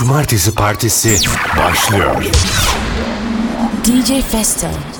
Cumartesi Partisi başlıyor. DJ Festo.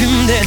Bırakma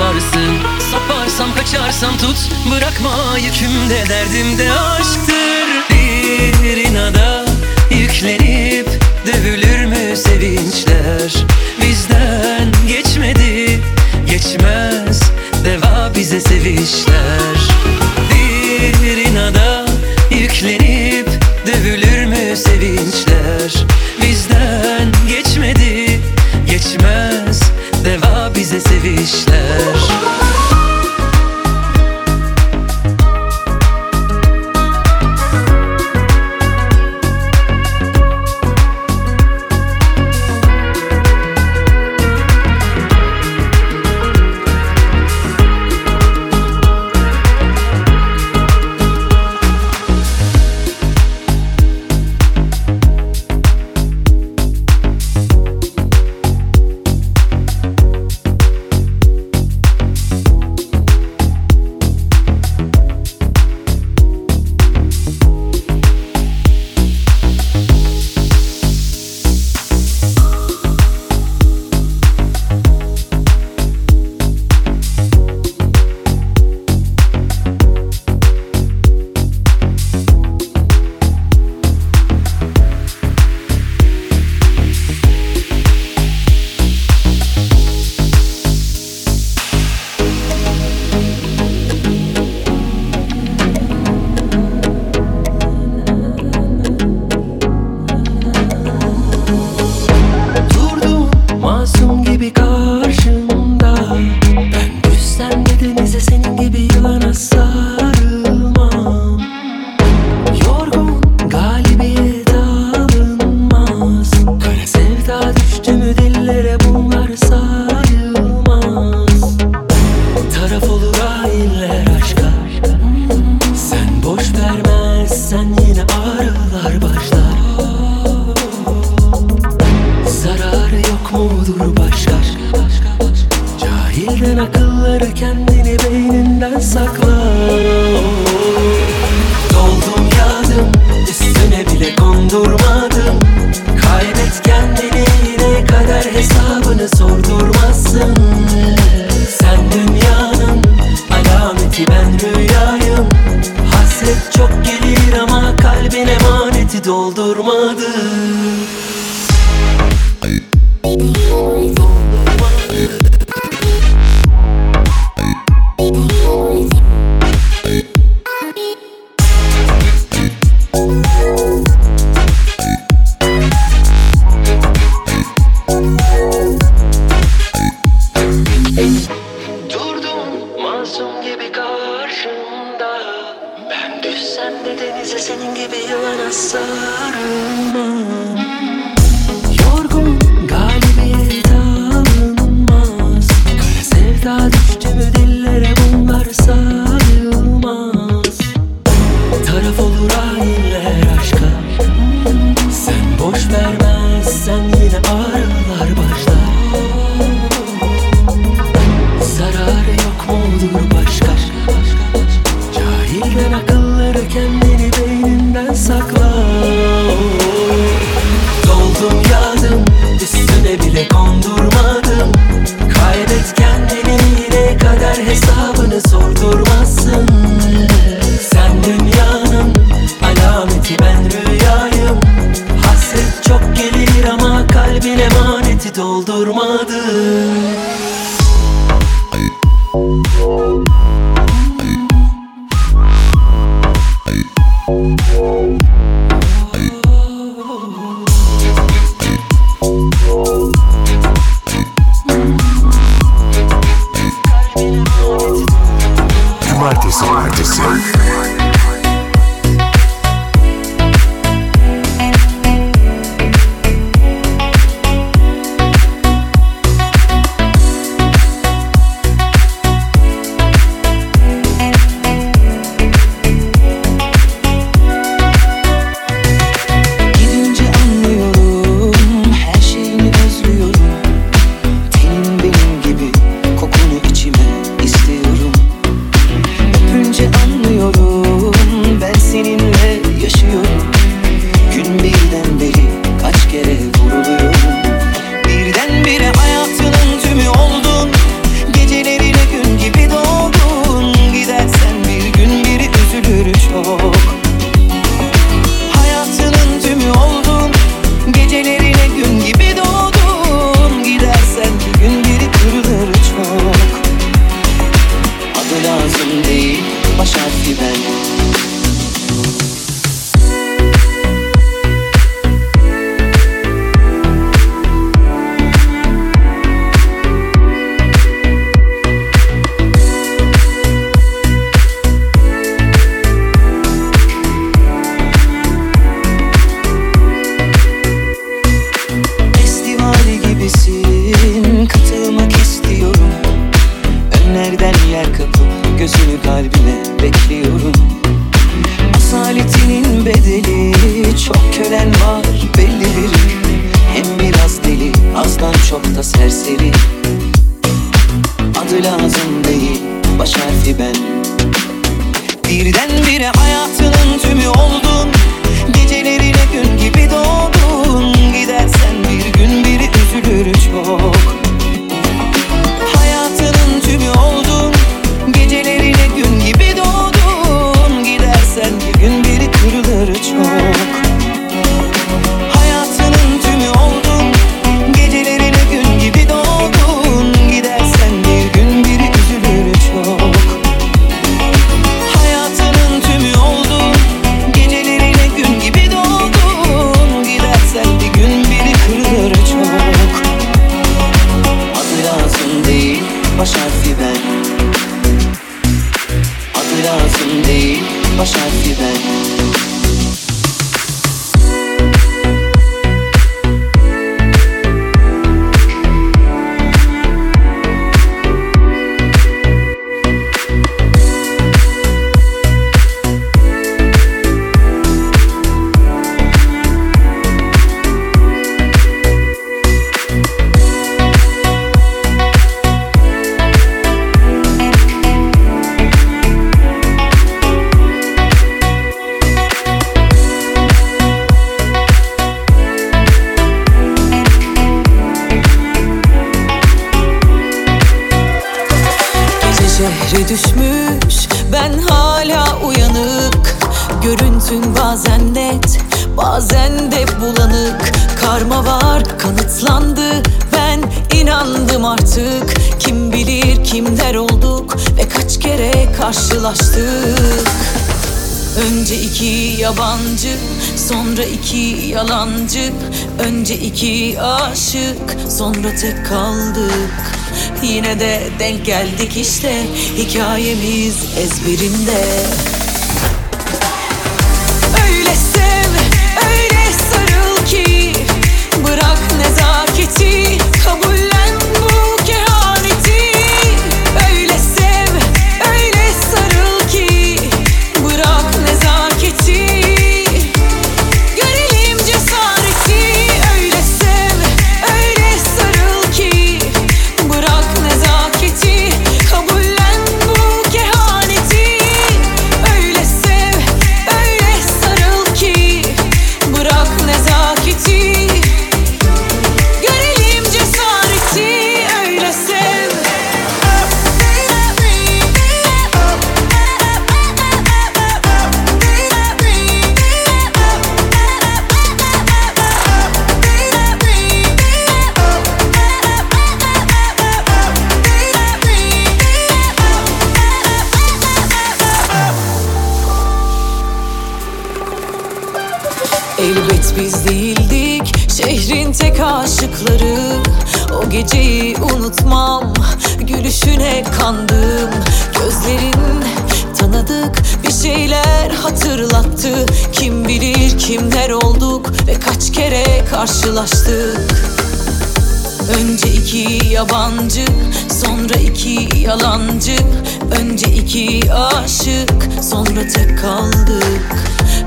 varsın Saparsam kaçarsam tut bırakma yükümde derdimde aşktır. Bir inada yüklenip dövülür mü sevinçler? Bizden geçmedi geçmez deva bize sevişler bir inada yüklenip dövülür mü sevinçler? Bizden geçmedi geçmez deva bize sevişler Cumartesi denk geldik işte Hikayemiz ezberimde Öyle sev, öyle sarıl ki Bırak nezaketi kabul gözlerine kandım. Gözlerin tanıdık bir şeyler hatırlattı. Kim bilir kimler olduk ve kaç kere karşılaştık. Önce iki yabancı, sonra iki yalancı. Önce iki aşık, sonra tek kaldık.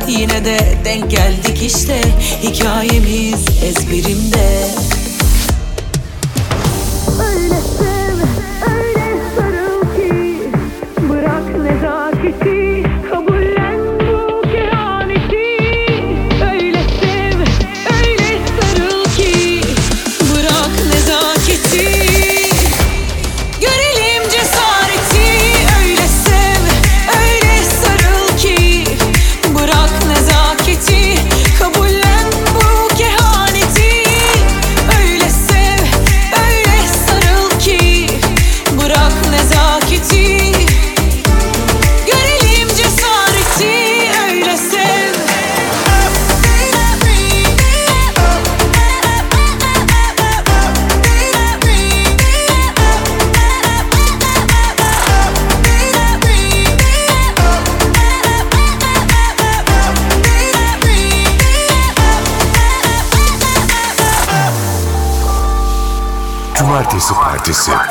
Yine de denk geldik işte Hikayemiz ezberimde. practice it.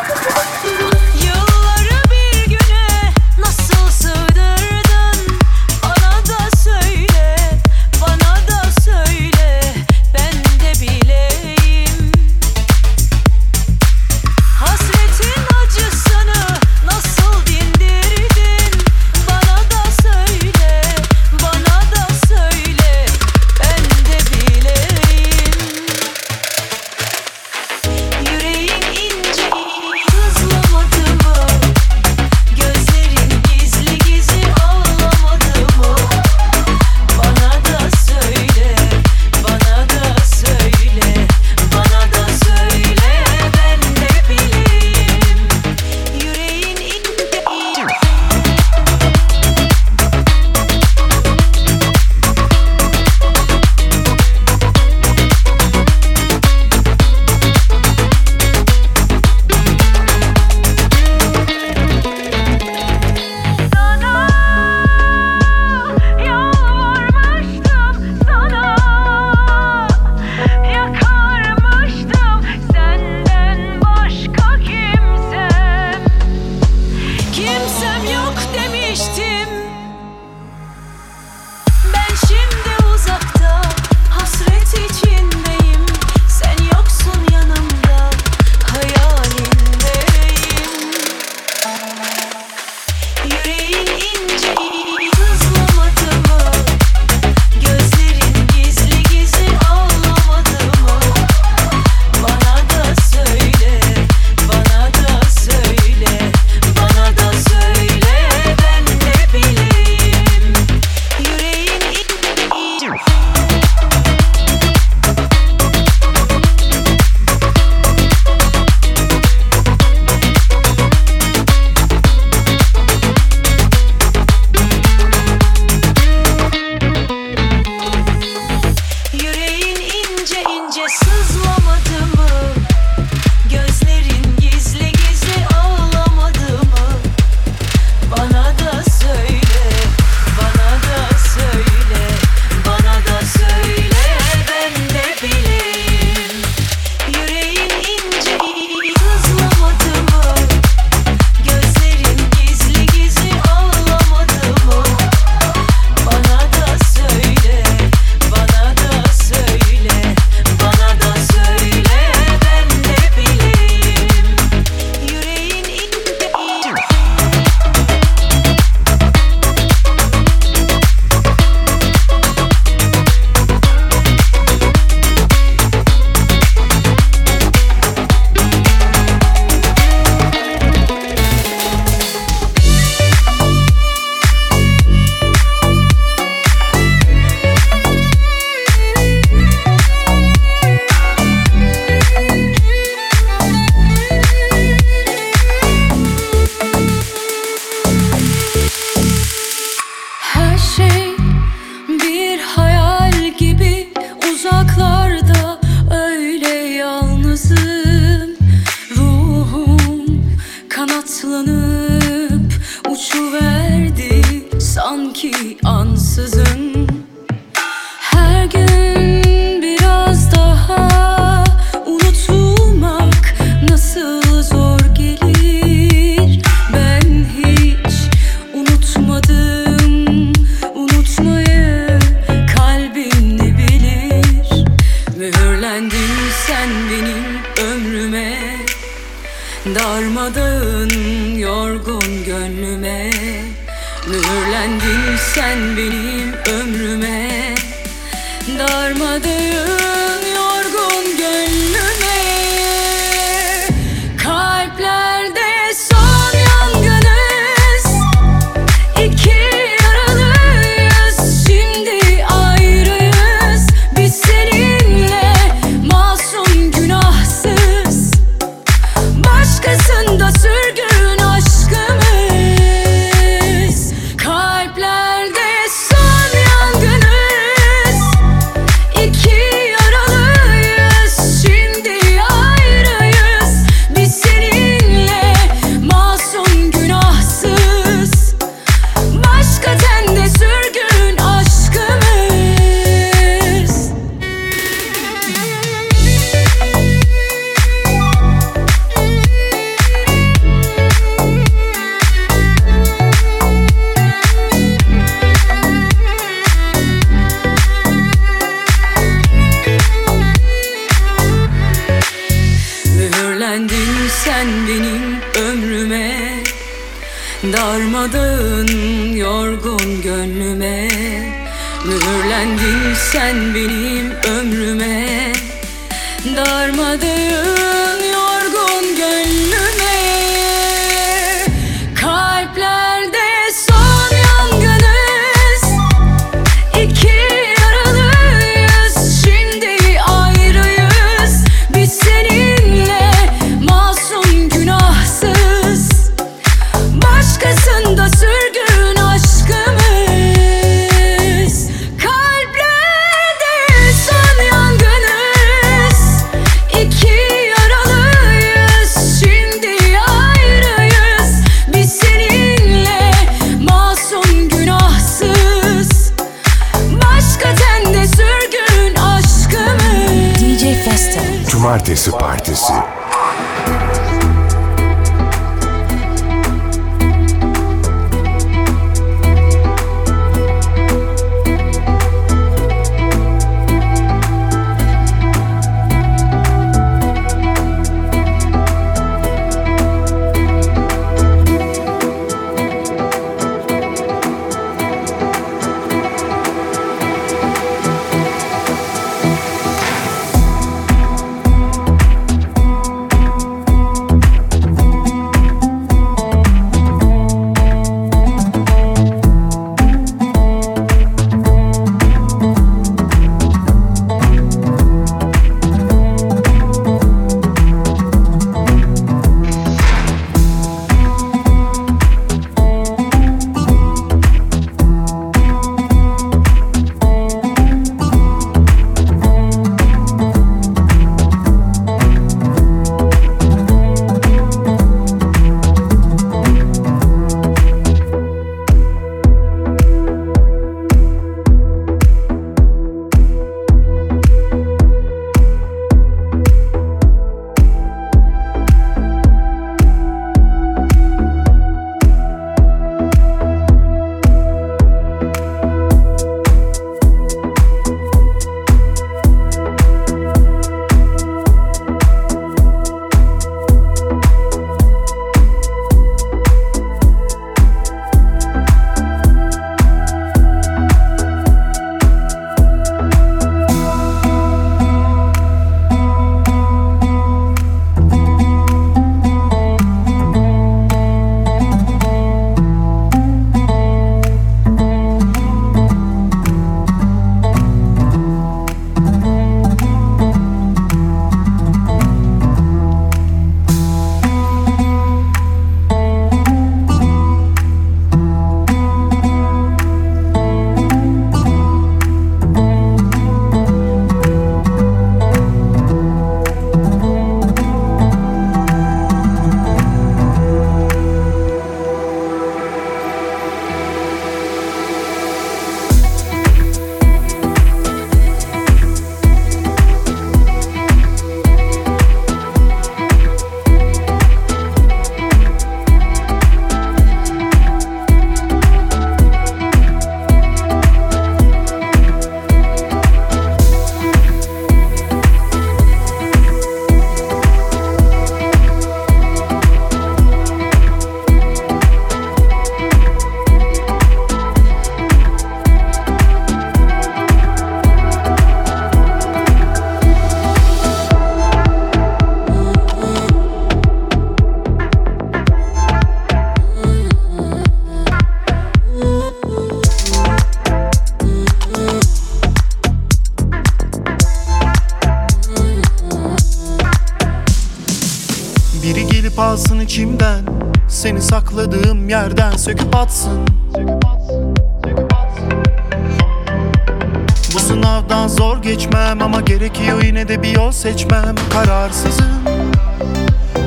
Seçmem Kararsızım,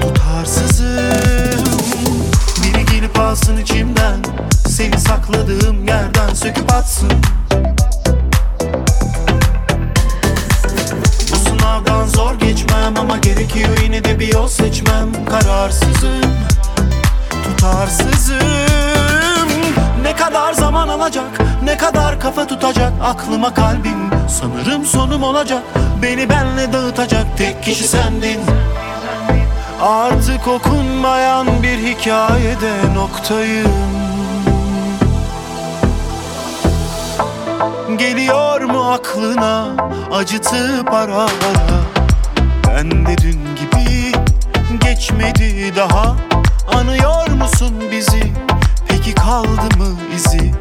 tutarsızım. Biri gelip alsın içimden Seni sakladığım yerden söküp atsın. Bu sınavdan zor geçmem ama gerekiyor yine de bir yol seçmem. Kararsızım, tutarsızım. Ne kadar zaman alacak, ne kadar kafa tutacak Aklıma kalbim. Sanırım sonum olacak Beni benle dağıtacak tek kişi sendin. Artık okunmayan bir hikayede noktayım. Geliyor mu aklına acıtıp ara ara Ben de dün gibi geçmedi daha. Anıyor musun bizi? Peki kaldı mı izi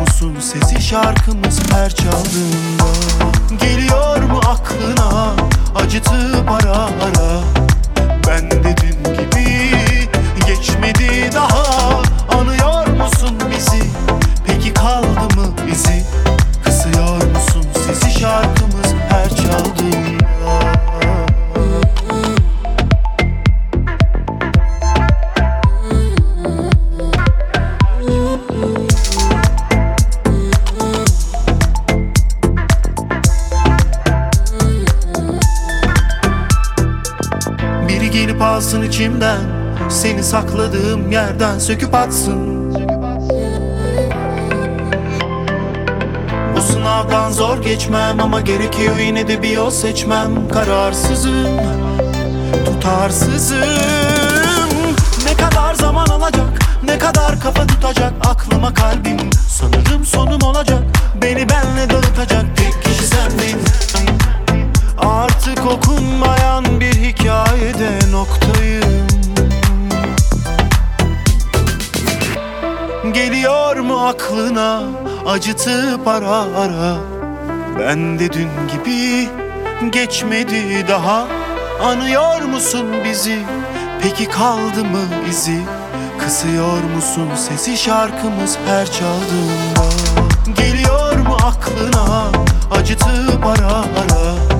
musun sesi şarkımız her çaldığında Geliyor mu aklına? Acıtıp ara ara. Ben de dün gibi geçmedi daha. Anıyor musun bizi? Peki kaldı mı içimden Seni sakladığım yerden söküp atsın. Bu sınavdan zor geçmem ama gerekiyor yine de bir yol seçmem. Kararsızım, tutarsızım. Ne kadar zaman alacak, ne kadar kafa tutacak Aklıma kalbim. Sanırım sonum olacak Beni benle dağıtacak tek kişi sendin Artık okunmayan bir hikayede noktayım. Geliyor mu aklına acıtıp ara ara? Ben de dün gibi geçmedi daha. Anıyor musun bizi? Peki kaldı mı izi? Kısıyor musun sesi? Şarkımız her çaldığında. Geliyor mu aklına acıtıp ara ara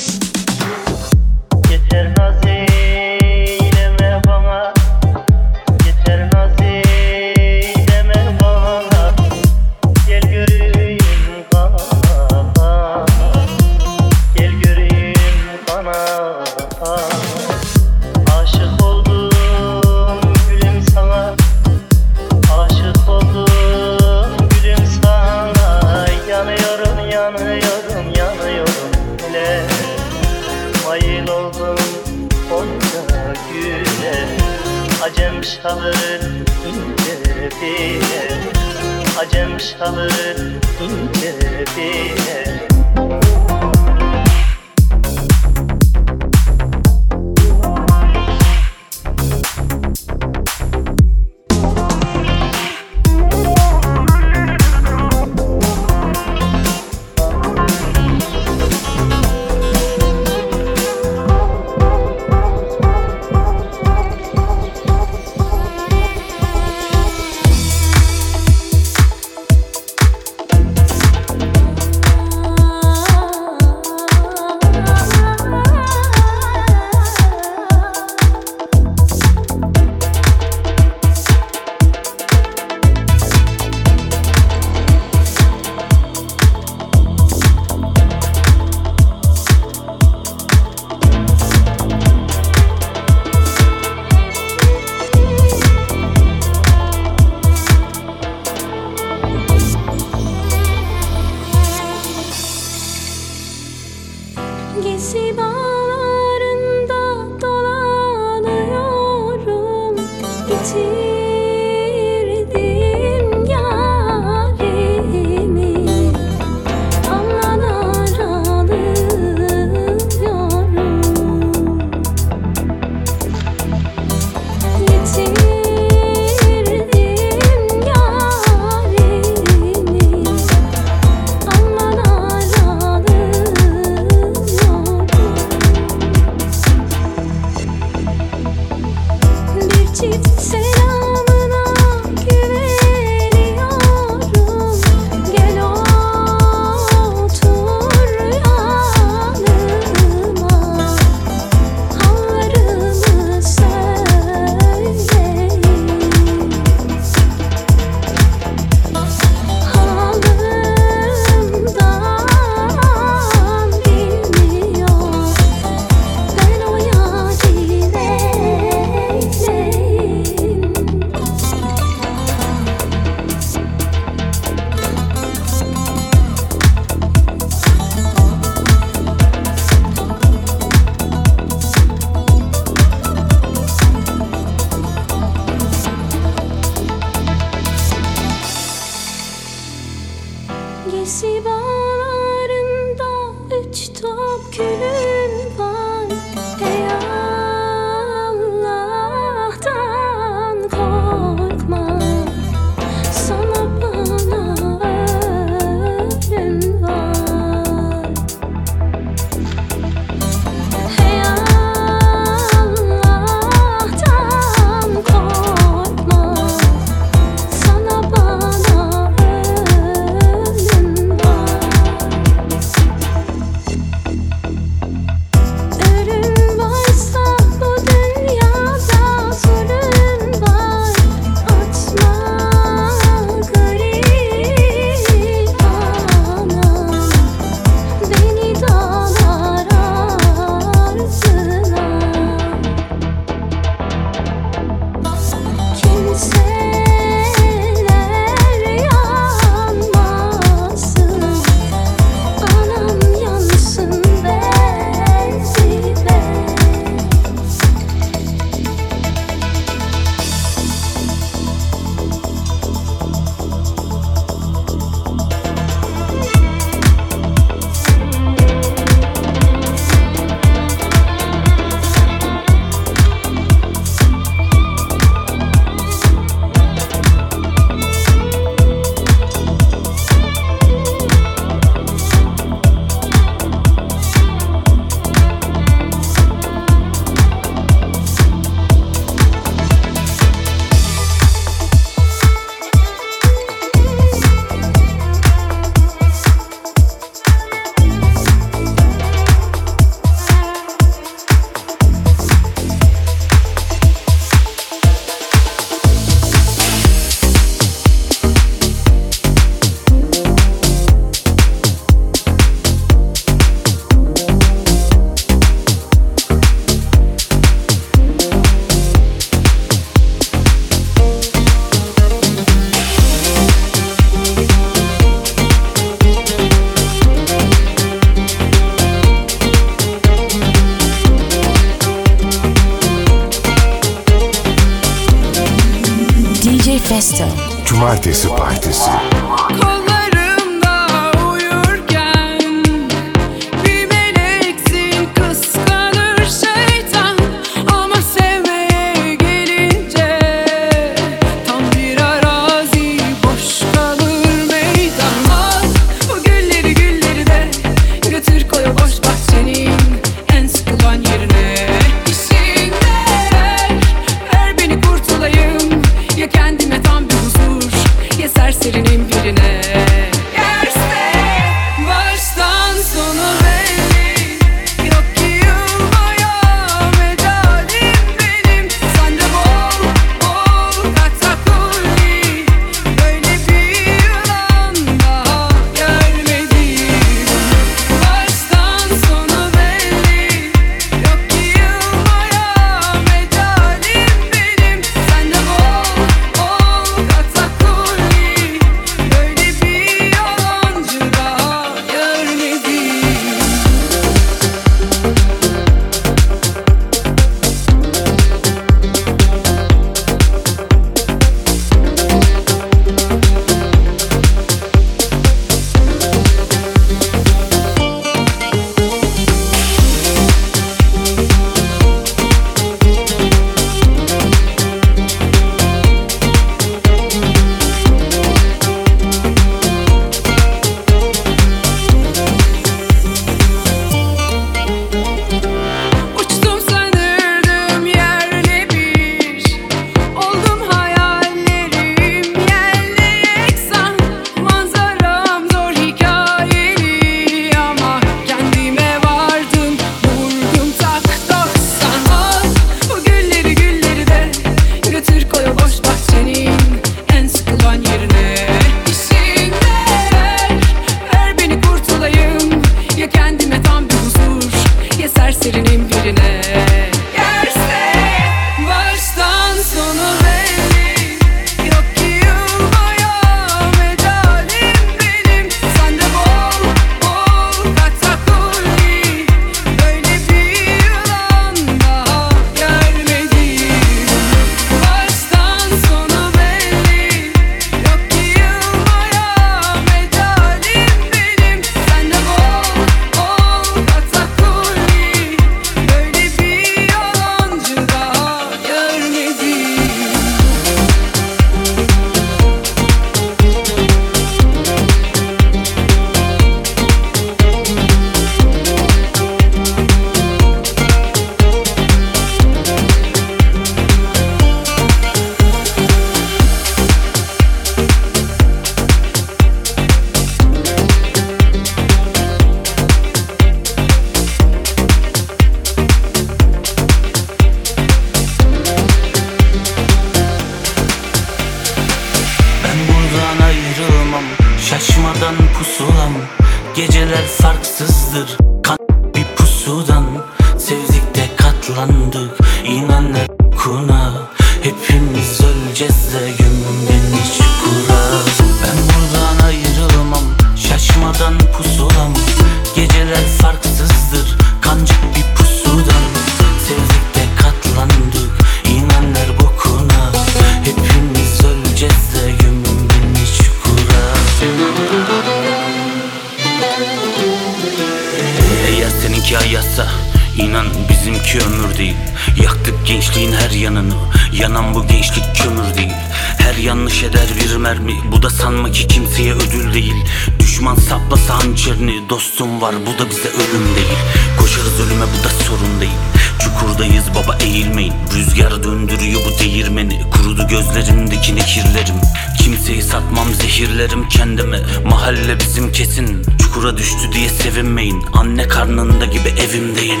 var bu da bize ölüm değil. Koşarız ölüme bu da sorun değil. Çukurdayız baba eğilmeyin. Rüzgar döndürüyor bu değirmeni. Kurudu gözlerimdeki nehirlerim Kimseyi satmam zehirlerim kendime. Mahalle bizim kesin. Çukura düştü diye sevinmeyin. Anne karnında gibi evimdeyim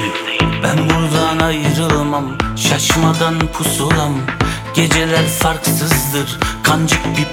Ben buradan ayrılamam. Şaşmadan pusulam. Geceler farksızdır. Kancık bir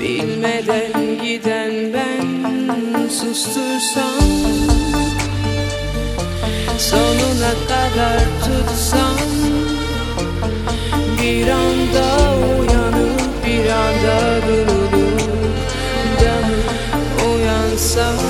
Bilmeden giden ben sustursam Sonuna kadar tutsam Bir anda uyanıp bir anda durulup Uyansam.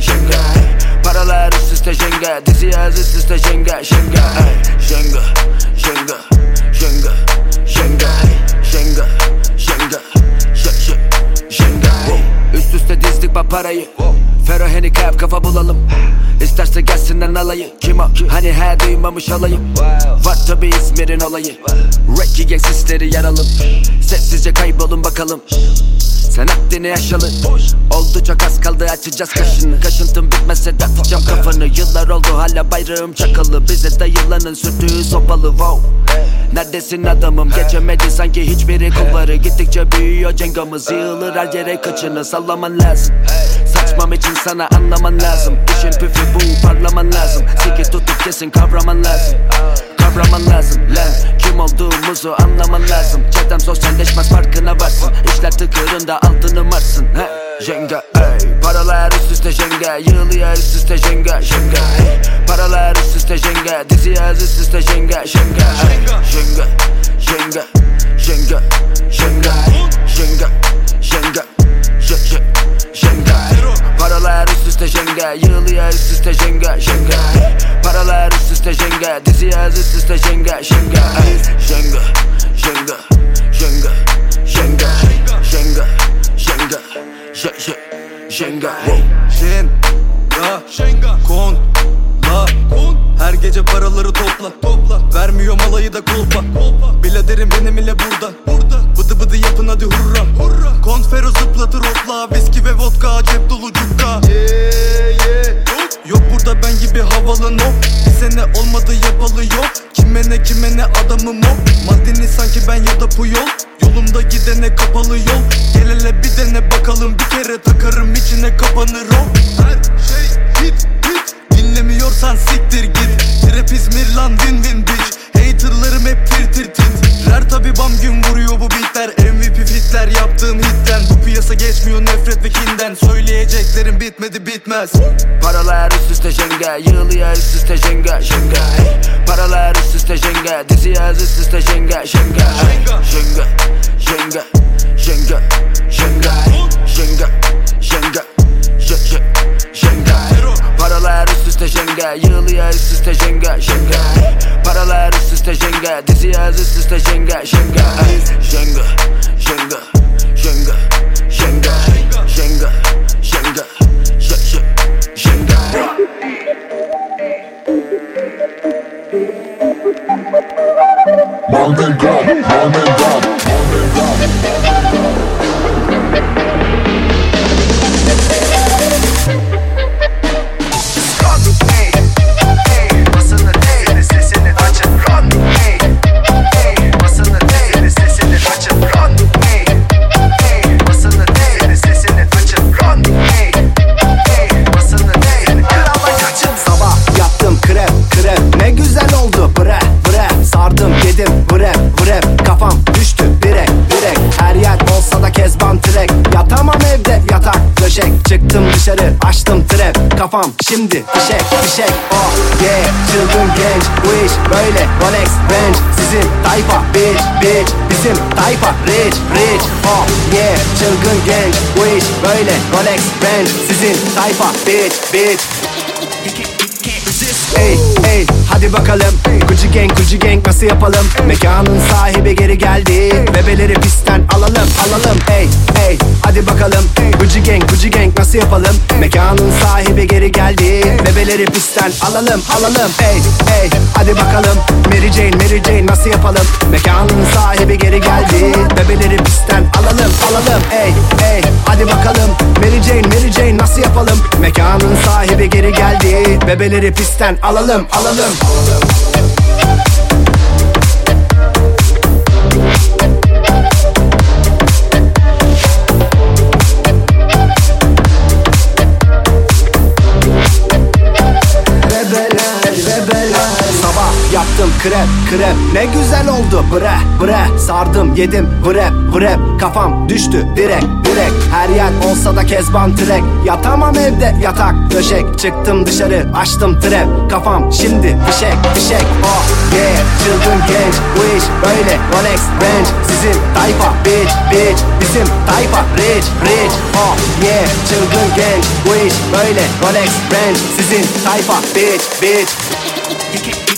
jenga Paralar üst üste jenga Dizi yaz üst üste jenga jenga Jenga jenga jenga jenga jenga jenga jenga Üst üste dizdik bak parayı. Ferro handicap kafa bulalım. İsterse gelsinler alayı Kim o? Hani her duymamış olayım Var tabi İzmir'in olayı. Reki gang sisleri yaralım. Sessizce kaybolun bakalım sen Akdeni yaşalı. Oldu çok az kaldı açacağız kaşını. Kaşıntım bitmese de atacağım kafanı. Yıllar oldu hala bayrağım çakalı. Bize dayılanın sürdüğü sopalı wow. Neredesin adamım? Geçemedi sanki hiçbiri kulları Gittikçe büyüyor cengamız. Yığılır her yere kaçını sallaman lazım. Saçmam için sana anlaman lazım. İşin püfü bu parlaman lazım. Siki tutup kesin kavraman lazım Kavraman lazım. Lan Kim olduğumuzu anlaman lazım. Çetem sosyalleşmez farkına varsın. İşler tıkırında altını marsın. He Jenga ey. Paralar üst üste jenga Yığılıyor üst üste jenga jenga ey. Paralar üst üste jenga Dizi yaz üst üste jenga jenga ey. Jenga jenga jenga jenga jenga jenga je- je- jenga Paralar üst üste jenga Yığılıyor üst üste jenga jenga ey Paralar üst üste jenga Dizi yaz üst üste jenga jenga ey Jenga jenga jenga jenga jenga jenga je- je- jenga hey. Jen, ya, kon, la Her gece paraları topla, topla. Vermiyor malayı da kulpa, Biladerim benim ile burada, burada. Bıdı bıdı yapın hadi hurra, hurra. Konfero zıplatır hopla. Viski ve vodka cep dolu cukka. Yeah, yeah. Yok burada ben gibi havalı no. Bir sene olmadı yapalı yok. Kime ne kime ne adamım o Maddeni sanki ben ya da puyol Yolumda gidene kapalı yol. Gel hele bir dene bakalım. Bir kere takarım içine kapanır o. Her şey hit Dinlemiyorsan siktir git. Trap İzmir lan win win bitch. Haterlarım hep tir tir tit Rer tabi bam gün vuruyor bu beatler. MVP fitler yaptığım hitten. Bu piyasa geçmiyor nefret ve kinden. Söyleyeceklerim bitmedi bitmez. Paralar üst üste jenga Yığılıyor üst üste jenga jenga ey. Paralar üst üste jenga Dizi yaz üst üste jenga jenga ey. Jenga jenga jenga jenga jenga jenga je- je- jenga Paralar üst üste jenga Yığılıyor üst üste jenga ey. Paralar üst üste jenga Dizi yaz üst üste jenga jenga ey. Jenga jenga jenga jenga jenga jenga je- je- jenga Mom and dad, trek. Yatamam evde yatak döşek. Çıktım dışarı açtım trap Kafam şimdi fişek fişek. Oh yeah. Çılgın genç bu iş böyle. Rolex Range Sizin tayfa. Bitch bitch Bizim tayfa. Rich rich. Oh yeah. Çılgın genç bu iş böyle. Rolex Range Sizin tayfa. Bitch bitch Ey ey hadi bakalım. Gucci gang Gucci gang nasıl yapalım? Mekanın sahibi geri geldi. Bebeleri pistten alalım alalım. Ey ey hadi bakalım. Gucci gang Gucci gang nasıl yapalım? Mekanın sahibi geri geldi. Bebeleri pistten alalım alalım. Ey ey hadi bakalım. Mary Jane Mary Jane nasıl yapalım? Mekanın sahibi geri geldi. Bebeleri pistten alalım alalım. Ey ey hadi bakalım. Mary Jane Mary Jane nasıl yapalım? Mekanın sahibi geri geldi. Bebeleri pistten alalım alalım. Yaptım krep krep Ne güzel oldu bre bre. Sardım yedim vrep vrep Kafam düştü direk direk Her yer olsa da kezban trek. Yatamam evde yatak döşek. Çıktım dışarı açtım trap Kafam şimdi fişek fişek. Oh yeah. Çılgın genç Bu iş böyle. Rolex Range Sizin tayfa bitch bitch. Bizim tayfa rich rich. Oh yeah. Çılgın genç Bu iş böyle. Rolex Range Sizin tayfa bitch bitch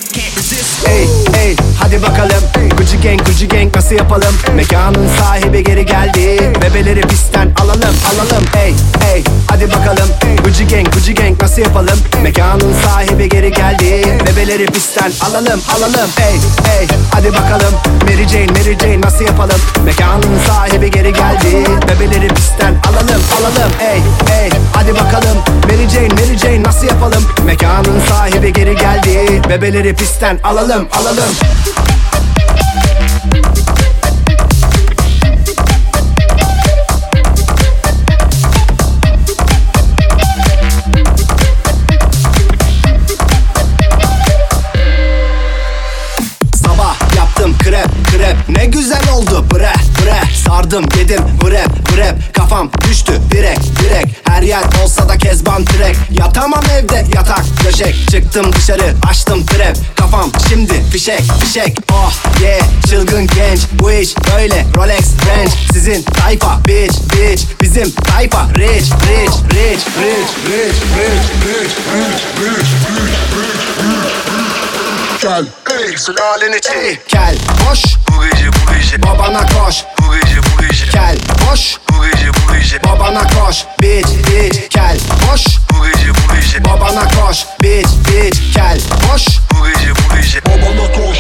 Ey ey hadi bakalım. Gucci gang Gucci gang nasıl yapalım? Mekanın sahibi geri geldi. Bebeleri pistten alalım alalım. Ey ey hadi bakalım. Gucci gang Gucci gang nasıl yapalım? Mekanın sahibi geri geldi. Bebeleri pistten alalım alalım. Ey ey hadi bakalım. Mary Jane Mary Jane nasıl yapalım? Mekanın sahibi geri geldi. Bebeleri pistten alalım alalım. Ey ey hadi bakalım. Mary Jane Mary Jane nasıl yapalım? Mekanın sahibi geri geldi. Bebeleri pistten alalım alalım alalım. Ne güzel oldu bre bre Sardım yedim bre bre Kafam düştü direkt direkt Her yer olsa da kezban direk Yatamam evde yatak döşek Çıktım dışarı açtım trap Kafam şimdi fişek fişek Oh yeah çılgın genç Bu iş böyle Rolex Range Sizin tayfa bitch bitch Bizim tayfa rich rich rich rich rich rich rich rich rich Gel. Ey sülaleni çek Gel. Koş. Bu gece bu gece. Babana koş. Bu gece bu gece. Gel. Koş. Bu gece bu gece. Babana koş. Bitch bitch. Gel. Koş. Bu gece bu gece. Babana koş. Bitch bitch. Gel. Koş. Bu gece bu gece. Babana koş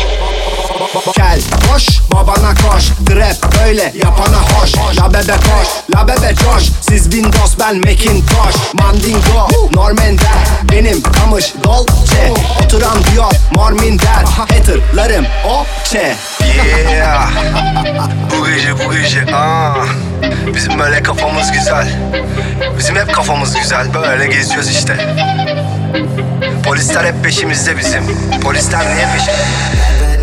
Gel koş babana koş. Trap böyle yapana hoş. La bebe koş la bebe coş. Siz Windows ben Macintosh. Mandingo Normander Benim kamış Dolce. Oturan diyor mor minder Haterlarım o çe Yeah. Bu gece bu gece. Aa. Bizim böyle kafamız güzel. Bizim hep kafamız güzel. Böyle geziyoruz işte. Polisler hep peşimizde bizim. Polisler niye peşimizde?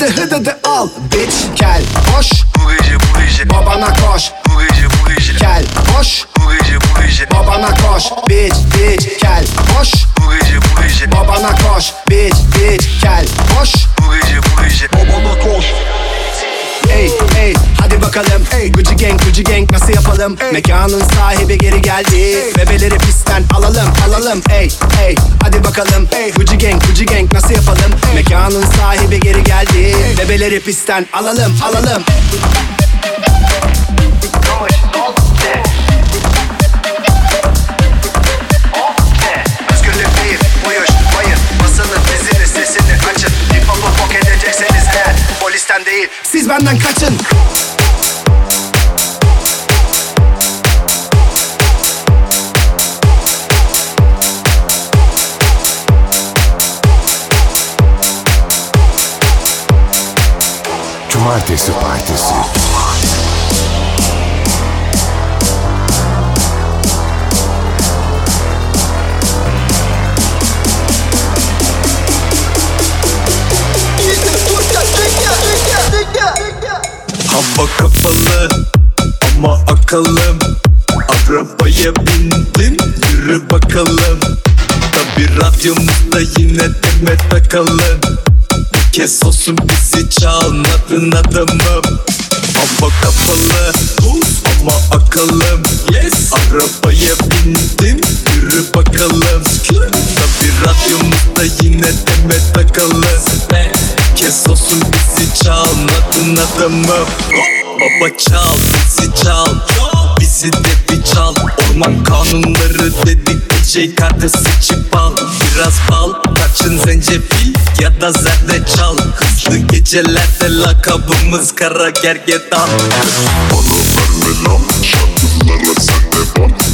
Hıdıdı hıdıdı al. Bitch Gel. Koş. Bu gece bu gece. Babana koş. Bu gece bu gece. Gel. Koş. Bu gece bu gece. Babana koş. Bitch bitch Gel. Koş. Bu gece bu gece. Babana koş. Bitch bitch Gel. Koş. Bu gece bu gece. Babana koş Ey ey hadi bakalım. Ey Gucci gang Gucci gang nasıl yapalım? Mekanın sahibi geri geldi. Bebeleri pistten alalım alalım. Ey ey hadi bakalım. Ey Gucci gang Gucci gang nasıl yapalım? Mekanın sahibi geri geldi. Bebeleri pistten alalım alalım. Özgürlük Değil. Siz benden kaçın. Cumartesi Partisi Hava kapalı ama akıllım Arabaya bindim yürü bakalım. Tabi radyomuzda yine demet takalım. Bir kez olsun bizi çalmadın adamım. Hava kapalı ama akıllım yes. Arabaya bindim yürü bakalım. Tabi radyomuzda yine demet takalım kez olsun bizi çalmadın adamım Baba çal bizi çal. Bizi de bir çal. Orman kanunları dedik şey kartı sıçıp al. Biraz bal kaçın zencefil ya da zerdeçal Hızlı gecelerde lakabımız kara gergedan.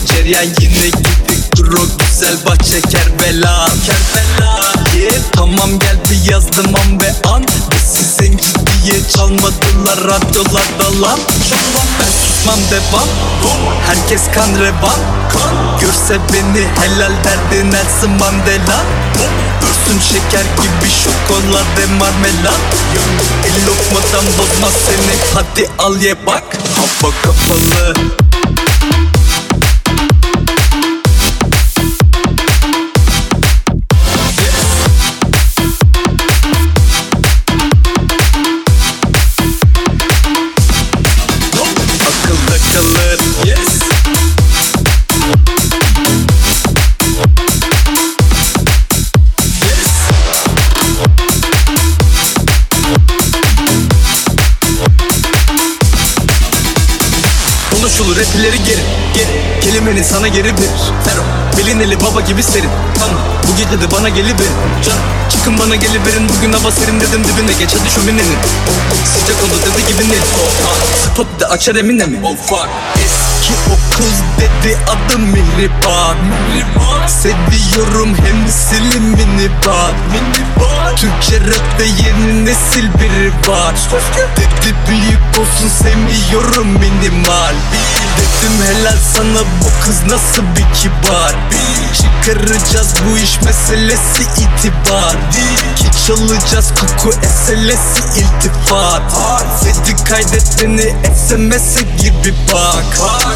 Ceryan yine gitti kuru güzel bahçe kerbela. Kerbela. Yeah. Tamam geldi yazdım an ve an. Ve sizin diye çalmadılar radyolarda lan Ben susmam devam Herkes kan revan Görse beni helal derdi Nelson Mandela. Dursun şeker gibi şokolade marmelat El lokmadan bozmaz seni hadi al ye bak. Hava kapalı konuşulur rapileri geri Geri. Kelimeni sana geri verir. Fero Bilineli baba gibi serin. Tamam Bu gece de bana geliverin. Canım Çıkın bana geliverin. Bugün hava serin dedim dibine. Geç hadi şöminenin Sıcak oldu dedi gibi ne? Spot de açar emine mi Oh fuck Eski o kız dedi adım Mihriban. Seviyorum hem silimini bak. Türkçe rapte yeni nesil biri var. Dedi büyük olsun sevmiyorum minimal. Dedim helal sana bu kız nasıl bir kibar Çıkaracağız bu iş meselesi itibar. Ki çalacağız koku eselesi iltifat. Dedi kaydet beni SMS'e gibi bak.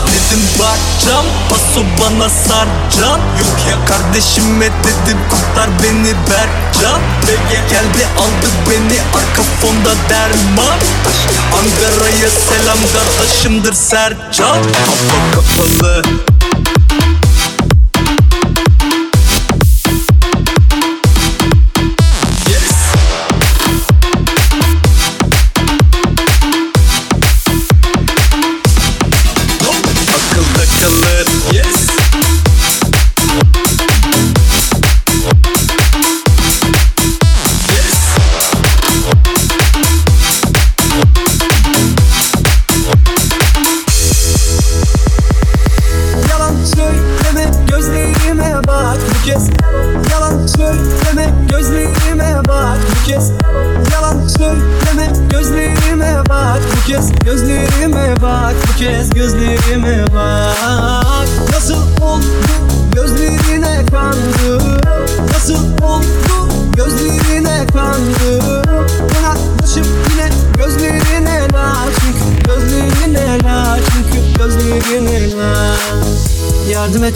Dedim bakacağım paso bana sarcan Yok ya kardeşime dedim kurtar beni Berkcan. Geldi aldı beni arka fonda derman. Ankara'ya selam kardeşimdir Sercan. Hava kapalı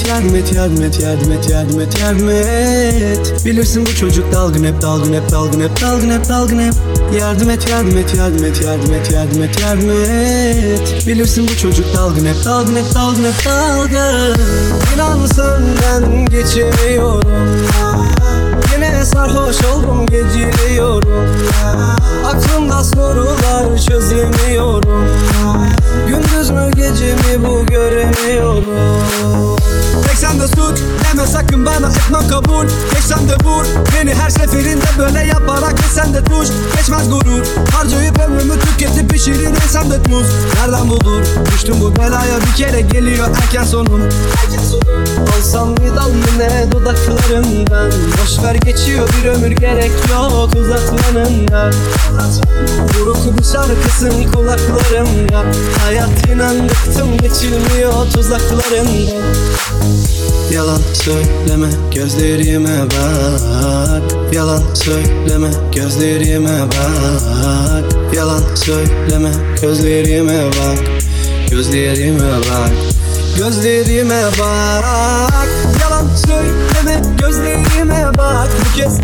et yardım et yardım et yardım et yardım et yardım et. Bilirsin bu çocuk dalgın hep dalgın hep dalgın hep dalgın hep dalgın hep. Yardım et yardım et yardım et yardım et yardım et yardım et. Bilirsin bu çocuk dalgın hep dalgın hep dalgın hep dalgın. İnan senden geçemiyorum Yine sarhoş oldum geciliyorum. Aklımda sorular çözemiyorum. Gündüz mü gece mi bu göremiyorum Tek sen de suç deme sakın bana etmem kabul. Geçsem de vur beni her seferinde böyle yaparak geçsen de tuş. Geçmez gurur harcayıp ömrümü tüketip pişirir ensem de tuz. Nereden bulur? Düştüm bu belaya bir kere geliyor erken sonum Olsam bir dal yine dudaklarından Boş ver geçiyor bir ömür gerek yok uzaklarından Buruk bir şarkısın kulaklarımda. Hayat inan bıktım geçilmiyor tuzaklarından Yalan söyleme gözlerime bak. Yalan söyleme gözlerime bak. Yalan söyleme gözlerime bak. Gözlerime bak. Gözlerime bak. Yalan söyleme gözlerime bak bu kez.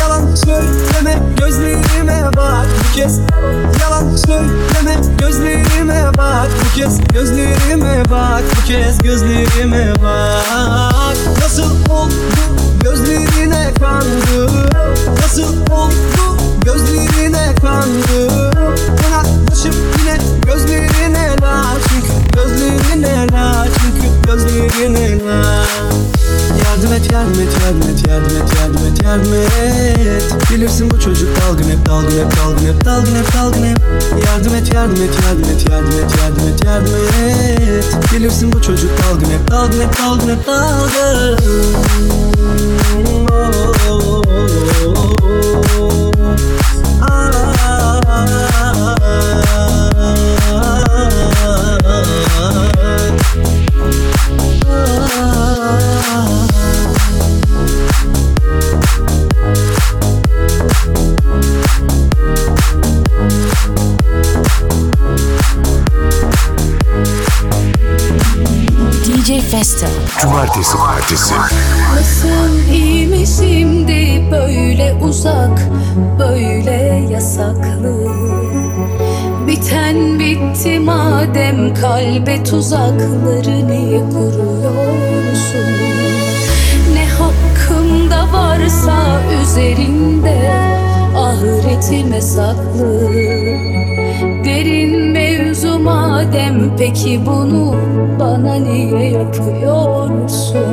Yalan söyleme gözlerime bak bu kez. Yalan söyleme gözlerime bak bu kez. Gözlerime bak bu kez gözlerime bak. Nasıl oldu gözlerine kandı? Nasıl oldu gözlerine kandı? Yanaklaşıp yine gözlerine la. Çünkü gözlerine la Çünkü gözlerine la Yardım et yardım et yardım et yardım et yardım et yardım et Bilirsin bu çocuk dalgın hep dalgın hep dalgın hep dalgın hep dalgın hep Yardım et yardım et yardım et yardım et yardım et yardım et Bilirsin bu çocuk dalgın hep dalgın hep dalgın hep dalgın Cumartesi Partisi. Nasıl iyi mi şimdi böyle uzak, böyle yasaklı. Biten bitti madem kalbe tuzakları niye kuruyorsun? Ne hakkımda varsa üzerinde ahiretime saklı. Derin madem peki bunu bana niye yapıyorsun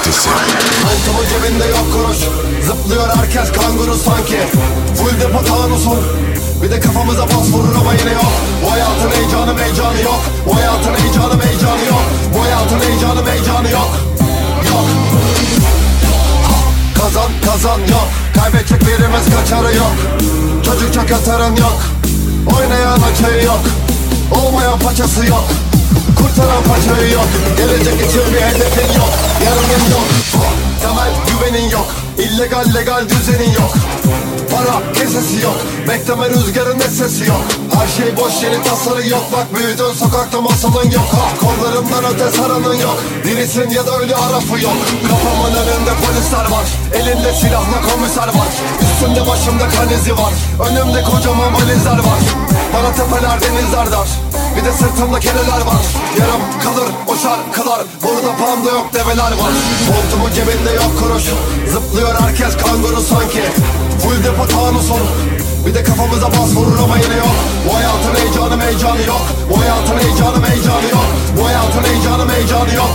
Partisi Montumun cebinde yok kuruş. Zıplıyor herkes kanguru sanki. Full depo tanusun Bir de kafamıza bas vurur ama yine yok. Bu hayatın heyecanı meycanı yok. Bu hayatın heyecanı meycanı yok. Bu hayatın heyecanı meycanı yok. Yok. Kazan kazan yok. Kaybedecek birimiz kaçarı yok. Çocuk yatarın yok. Oynayan açığı yok. Olmayan paçası yok Kurtaran paçayı yok. Gelecek için bir hedefin yok. Yarının yok. Temel güvenin yok. İllegal legal düzenin yok. Para kesesi yok. Bekleme rüzgarın ne sesi yok. Her şey boş yeni tasarı yok. Bak büyüdün sokakta masalın yok. Ha, Kollarımdan öte saranın yok. Dirisin ya da ölü arafı yok. Kafamın önünde polisler var. Elinde silahla komiser var. Üstümde başımda kan izi var. Önümde kocaman valizler var. Bana tepeler denizler dar Bir de sırtımda kereler var. Yarım kalır o şarkılar. Burada panda yok develer var. Montumun cebinde yok kuruş. Zıplıyor herkes kanguru sanki. Full depo tanusun Bir de kafamıza bas vurur ama yine yok. Bu hayatın heyecanı meycanı yok. Bu hayatın heyecanı meycanı yok. Bu hayatın heyecanı meycanı yok.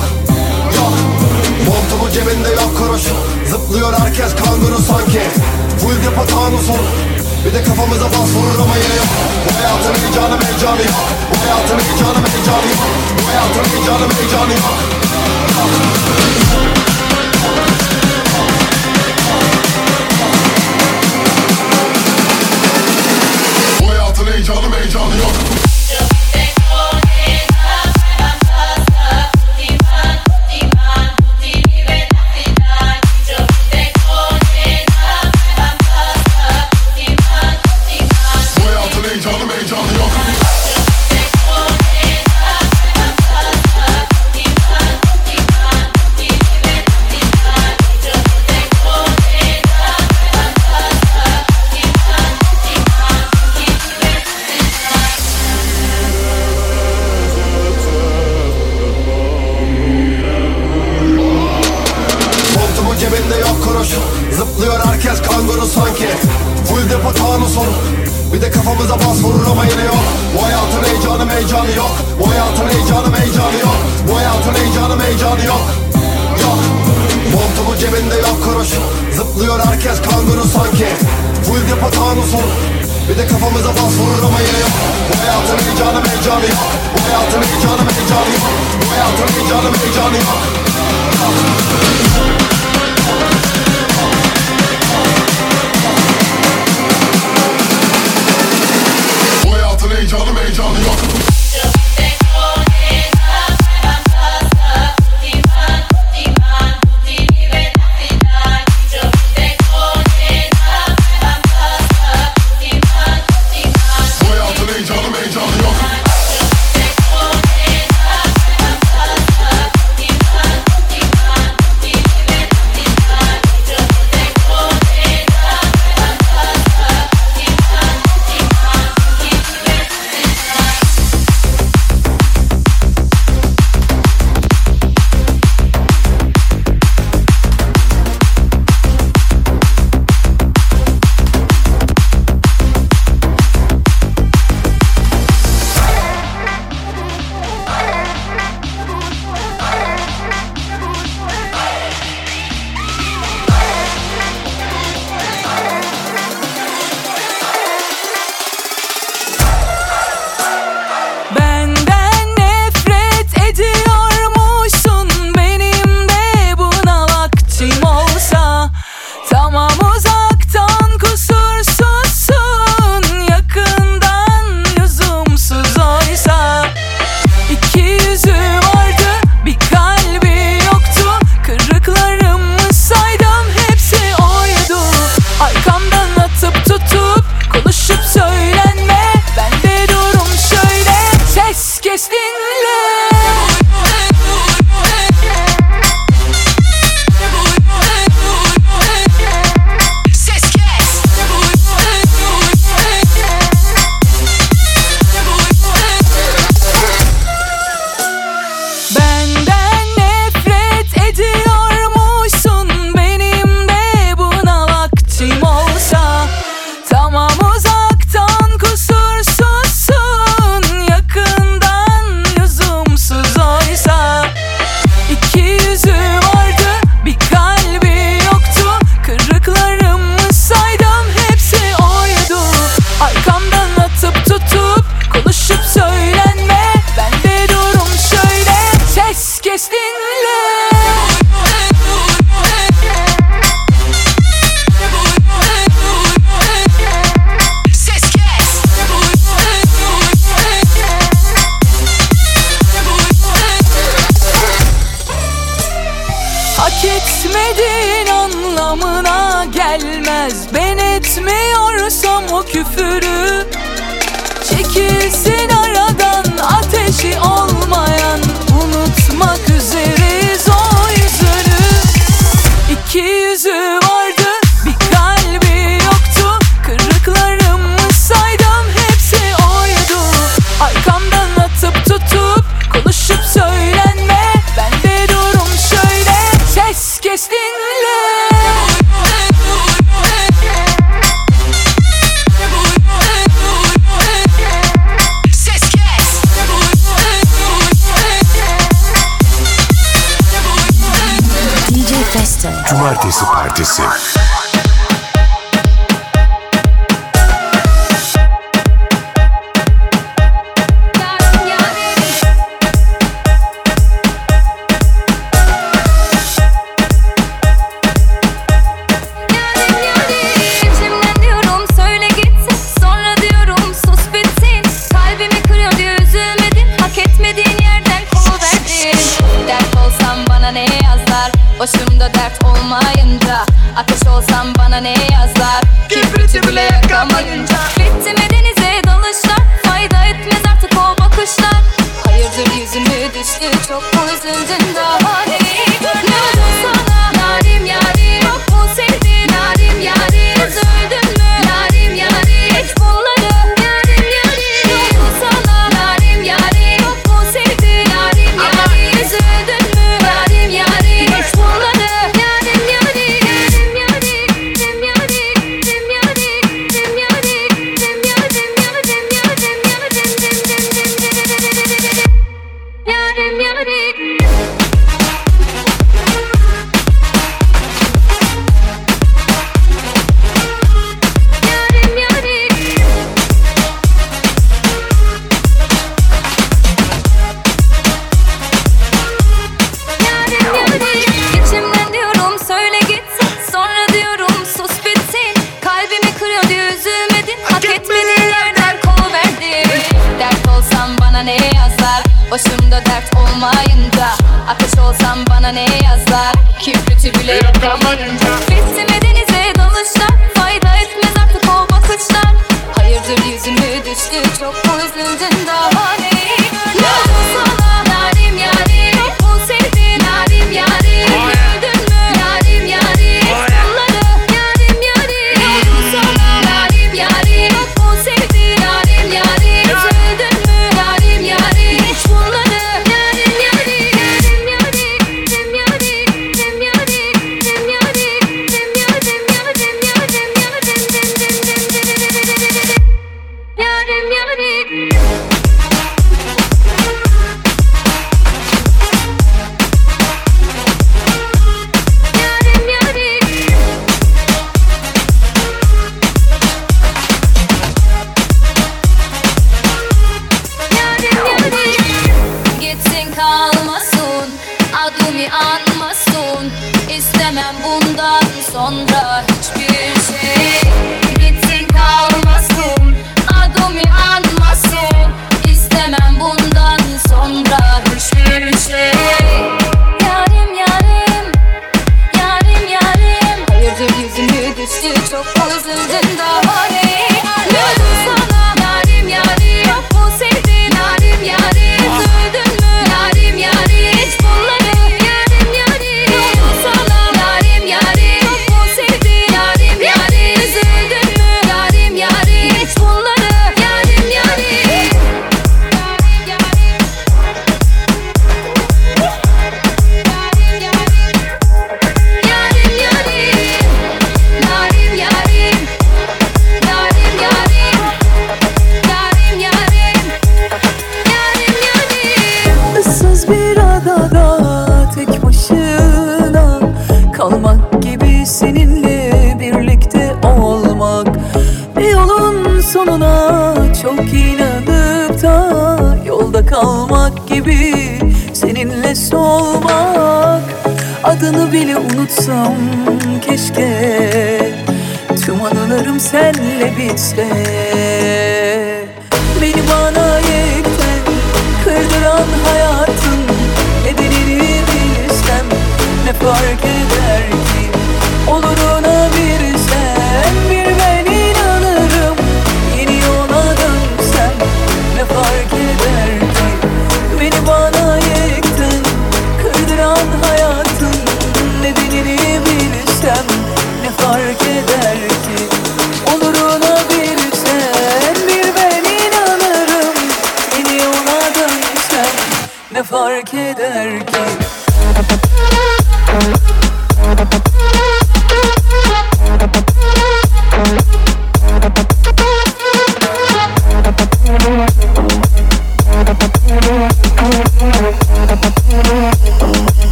Yok. Montumun cebinde yok kuruş. Zıplıyor herkes kanguru sanki. Full depo tanusun bir de kafamıza bas vurur ama yine yok. Bu hayatın heyecanı meycanı yok. Bu hayatın heyecanı meycanı yok. Bu hayatın heyecanı meycanı yok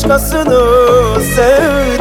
Başkasını sevdiğini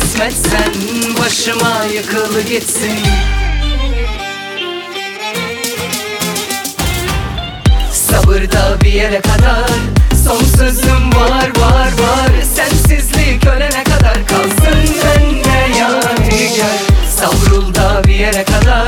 kısmetsen Başıma yıkılı gitsin. Sabır da bir yere kadar Sonsuzum var var var. Sensizlik ölene kadar kalsın bende yani gel. Savrul da bir yere kadar